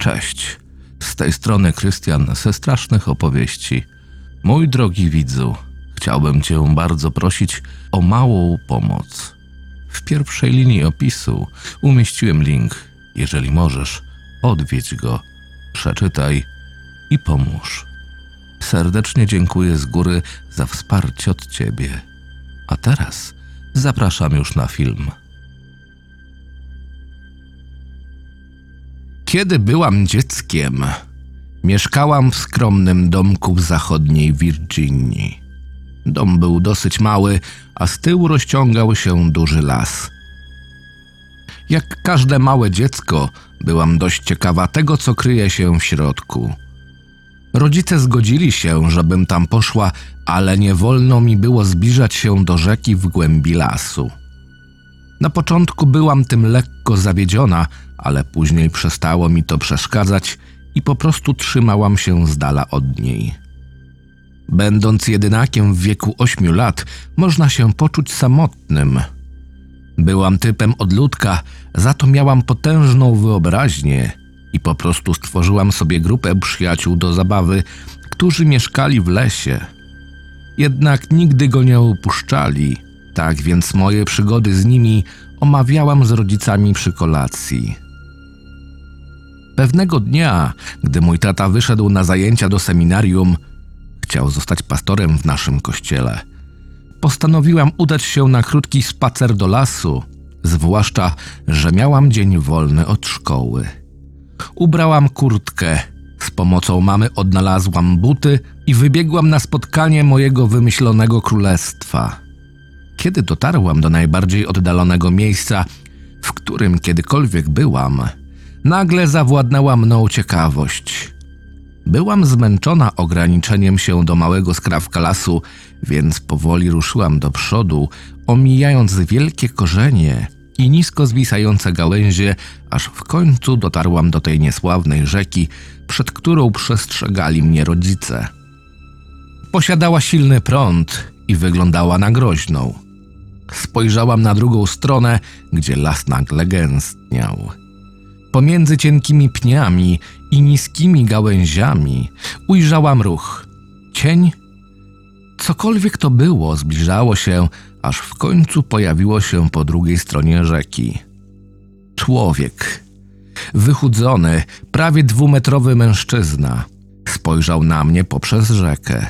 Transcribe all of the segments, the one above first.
Cześć. Z tej strony Krystian ze strasznych opowieści. Mój drogi widzu, chciałbym Cię bardzo prosić o małą pomoc. W pierwszej linii opisu umieściłem link. Jeżeli możesz, odwiedź go, przeczytaj i pomóż. Serdecznie dziękuję z góry za wsparcie od Ciebie. A teraz zapraszam już na film. Kiedy byłam dzieckiem, mieszkałam w skromnym domku w zachodniej Virginii. Dom był dosyć mały, a z tyłu rozciągał się duży las. Jak każde małe dziecko, byłam dość ciekawa tego, co kryje się w środku. Rodzice zgodzili się, żebym tam poszła, ale nie wolno mi było zbliżać się do rzeki w głębi lasu. Na początku byłam tym lekko zawiedziona, ale później przestało mi to przeszkadzać i po prostu trzymałam się z dala od niej. Będąc jedynakiem w wieku ośmiu lat, można się poczuć samotnym. Byłam typem odludka, za to miałam potężną wyobraźnię i po prostu stworzyłam sobie grupę przyjaciół do zabawy, którzy mieszkali w lesie. Jednak nigdy go nie opuszczali, tak więc moje przygody z nimi omawiałam z rodzicami przy kolacji. Pewnego dnia, gdy mój tata wyszedł na zajęcia do seminarium, chciał zostać pastorem w naszym kościele. Postanowiłam udać się na krótki spacer do lasu, zwłaszcza, że miałam dzień wolny od szkoły. Ubrałam kurtkę, z pomocą mamy odnalazłam buty i wybiegłam na spotkanie mojego wymyślonego królestwa. Kiedy dotarłam do najbardziej oddalonego miejsca, w którym kiedykolwiek byłam, nagle zawładnęła mną ciekawość. Byłam zmęczona ograniczeniem się do małego skrawka lasu, więc powoli ruszyłam do przodu, omijając wielkie korzenie i nisko zwisające gałęzie, aż w końcu dotarłam do tej niesławnej rzeki, przed którą przestrzegali mnie rodzice. Posiadała silny prąd i wyglądała na groźną. Spojrzałam na drugą stronę, gdzie las nagle gęstniał. Pomiędzy cienkimi pniami i niskimi gałęziami ujrzałam ruch. Cień? Cokolwiek to było, zbliżało się, aż w końcu pojawiło się po drugiej stronie rzeki. Człowiek. Wychudzony, prawie dwumetrowy mężczyzna. Spojrzał na mnie poprzez rzekę.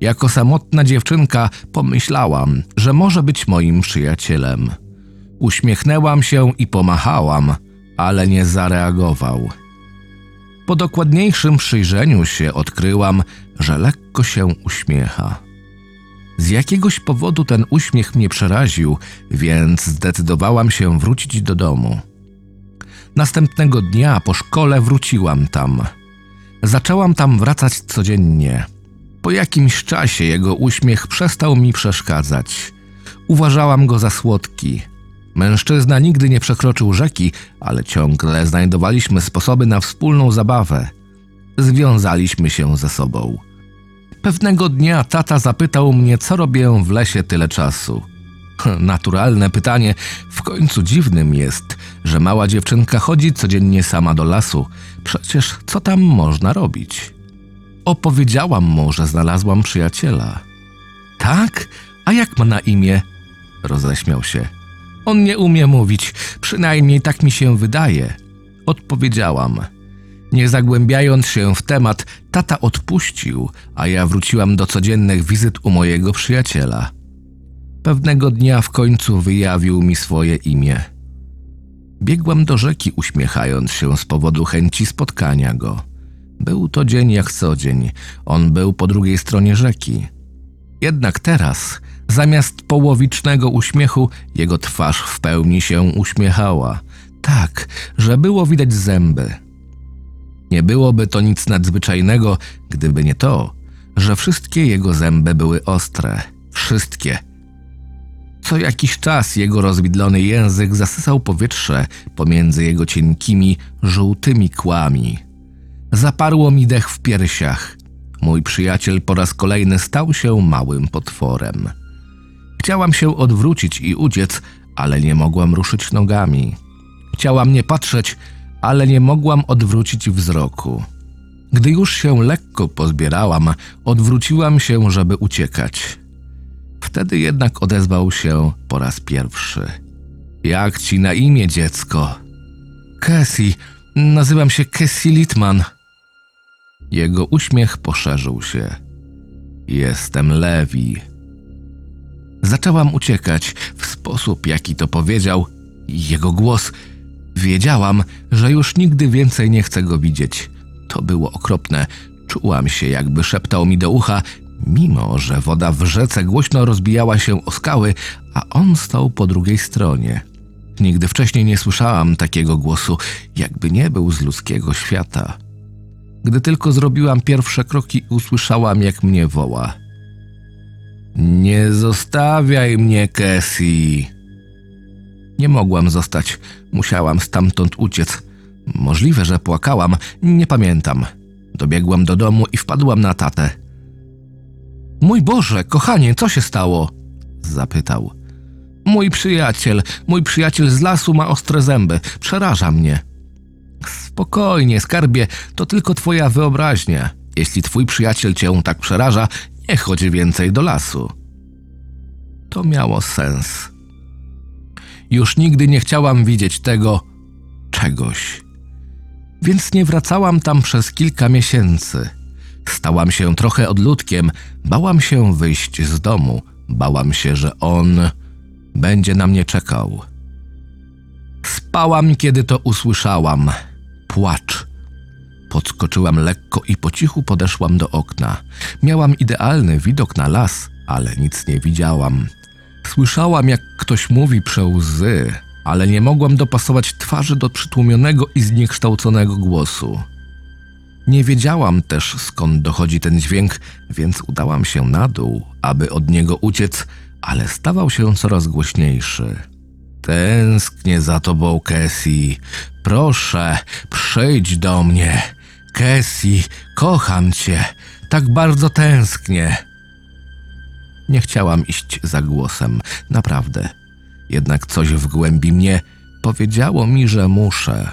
Jako samotna dziewczynka pomyślałam, że może być moim przyjacielem. Uśmiechnęłam się i pomachałam, ale nie zareagował. Po dokładniejszym przyjrzeniu się odkryłam, że lekko się uśmiecha. Z jakiegoś powodu ten uśmiech mnie przeraził, więc zdecydowałam się wrócić do domu. Następnego dnia po szkole wróciłam tam. Zaczęłam tam wracać codziennie. Po jakimś czasie jego uśmiech przestał mi przeszkadzać. Uważałam go za słodki. Mężczyzna nigdy nie przekroczył rzeki, ale ciągle znajdowaliśmy sposoby na wspólną zabawę. Związaliśmy się ze sobą. Pewnego dnia tata zapytał mnie, co robię w lesie tyle czasu. Naturalne pytanie, w końcu dziwnym jest, że mała dziewczynka chodzi codziennie sama do lasu. Przecież co tam można robić? Opowiedziałam mu, że znalazłam przyjaciela. Tak? A jak ma na imię? Roześmiał się. On nie umie mówić, przynajmniej tak mi się wydaje. Odpowiedziałam. Nie zagłębiając się w temat, tata odpuścił, a ja wróciłam do codziennych wizyt u mojego przyjaciela. Pewnego dnia w końcu wyjawił mi swoje imię. Biegłam do rzeki, uśmiechając się z powodu chęci spotkania go. Był to dzień jak co dzień. On był po drugiej stronie rzeki. Jednak teraz, zamiast połowicznego uśmiechu, jego twarz w pełni się uśmiechała. Tak, że było widać zęby. Nie byłoby to nic nadzwyczajnego, gdyby nie to, że wszystkie jego zęby były ostre. Wszystkie. Co jakiś czas jego rozwidlony język zasysał powietrze pomiędzy jego cienkimi, żółtymi kłami. Zaparło mi dech w piersiach. Mój przyjaciel po raz kolejny stał się małym potworem. Chciałam się odwrócić i uciec, ale nie mogłam ruszyć nogami. Chciałam nie patrzeć, ale nie mogłam odwrócić wzroku. Gdy już się lekko pozbierałam, odwróciłam się, żeby uciekać. Wtedy jednak odezwał się po raz pierwszy. Jak ci na imię, dziecko? Cassie. Nazywam się Cassie Litman. Jego uśmiech poszerzył się. Jestem Lewi. Zaczęłam uciekać w sposób, jaki to powiedział. Jego głos. Wiedziałam, że już nigdy więcej nie chcę go widzieć. To było okropne. Czułam się, jakby szeptał mi do ucha, mimo że woda w rzece głośno rozbijała się o skały, a on stał po drugiej stronie. Nigdy wcześniej nie słyszałam takiego głosu, jakby nie był z ludzkiego świata. Gdy tylko zrobiłam pierwsze kroki, usłyszałam, jak mnie woła. Nie zostawiaj mnie, Cassie. Nie mogłam zostać. Musiałam stamtąd uciec. Możliwe, że płakałam, nie pamiętam. Dobiegłam do domu i wpadłam na tatę. Mój Boże, kochanie, co się stało? Zapytał. Mój przyjaciel, mój przyjaciel z lasu ma ostre zęby. Przeraża mnie. Spokojnie, skarbie, to tylko twoja wyobraźnia. Jeśli twój przyjaciel cię tak przeraża, nie chodź więcej do lasu. To miało sens. Już nigdy nie chciałam widzieć tego czegoś. Więc nie wracałam tam przez kilka miesięcy. Stałam się trochę odludkiem, bałam się wyjść z domu, bałam się, że on będzie na mnie czekał. Spałam, kiedy to usłyszałam. Płacz. Podskoczyłam lekko i po cichu podeszłam do okna. Miałam idealny widok na las, ale nic nie widziałam. Słyszałam, jak ktoś mówi prze łzy, ale nie mogłam dopasować twarzy do przytłumionego i zniekształconego głosu. Nie wiedziałam też skąd dochodzi ten dźwięk, więc udałam się na dół, aby od niego uciec, ale stawał się coraz głośniejszy. Tęsknię za tobą, Cassie. Proszę, przyjdź do mnie. Cassie, kocham cię. Tak bardzo tęsknię. Nie chciałam iść za głosem, naprawdę. Jednak coś w głębi mnie powiedziało mi, że muszę.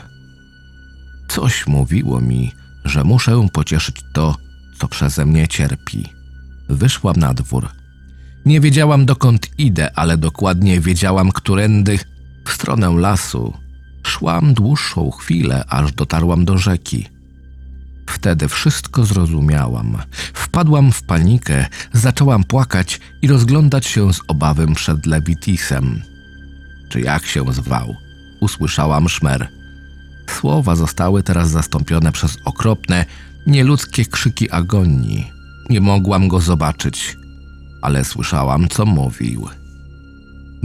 Coś mówiło mi, że muszę pocieszyć to, co przeze mnie cierpi. Wyszłam na dwór. Nie wiedziałam dokąd idę, ale dokładnie wiedziałam, którędy w stronę lasu. Szłam dłuższą chwilę, aż dotarłam do rzeki. Wtedy wszystko zrozumiałam. Wpadłam w panikę, zaczęłam płakać i rozglądać się z obawą przed Levitisem. Czy jak się zwał? Usłyszałam szmer. Słowa zostały teraz zastąpione przez okropne, nieludzkie krzyki agonii. Nie mogłam go zobaczyć, ale słyszałam, co mówił.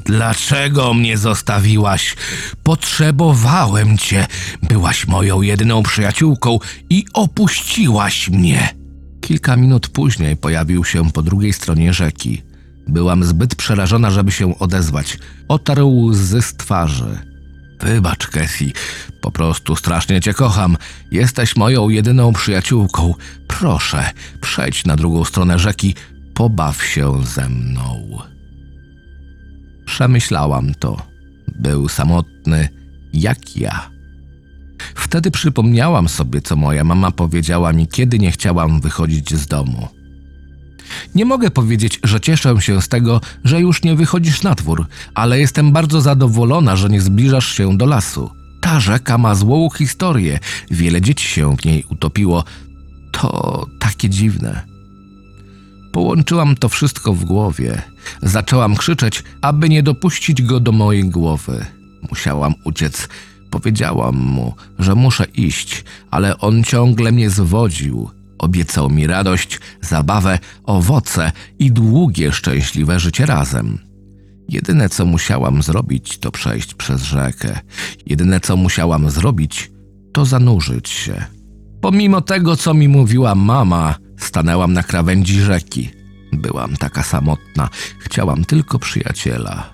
Dlaczego mnie zostawiłaś? Potrzebowałem cię. Byłaś moją jedyną przyjaciółką i opuściłaś mnie. Kilka minut później pojawił się po drugiej stronie rzeki. Byłam zbyt przerażona, żeby się odezwać. Otarł łzy z twarzy. Wybacz, Cassie, po prostu strasznie cię kocham. Jesteś moją jedyną przyjaciółką. Proszę, przejdź na drugą stronę rzeki, pobaw się ze mną. Przemyślałam to. Był samotny, jak ja. Wtedy przypomniałam sobie, co moja mama powiedziała mi, kiedy nie chciałam wychodzić z domu. Nie mogę powiedzieć, że cieszę się z tego, że już nie wychodzisz na dwór, ale jestem bardzo zadowolona, że nie zbliżasz się do lasu. Ta rzeka ma złą historię, wiele dzieci się w niej utopiło. To takie dziwne. Połączyłam to wszystko w głowie. Zaczęłam krzyczeć, aby nie dopuścić go do mojej głowy. Musiałam uciec. Powiedziałam mu, że muszę iść, ale on ciągle mnie zwodził. Obiecał mi radość, zabawę, owoce i długie, szczęśliwe życie razem. Jedyne, co musiałam zrobić, to przejść przez rzekę. Jedyne, co musiałam zrobić, to zanurzyć się. Pomimo tego, co mi mówiła mama, stanęłam na krawędzi rzeki. Byłam taka samotna, chciałam tylko przyjaciela.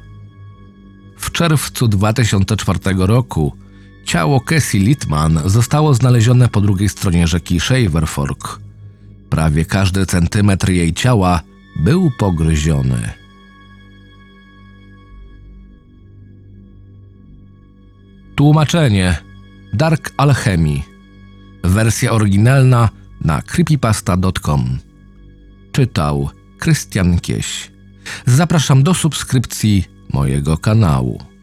W czerwcu 2004 roku ciało Cassie Littman zostało znalezione po drugiej stronie rzeki Shaver Fork. Prawie każdy centymetr jej ciała był pogryziony. Tłumaczenie. Dark Alchemy. Wersja oryginalna na creepypasta.com. Czytał Krystian Kieś. Zapraszam do subskrypcji mojego kanału.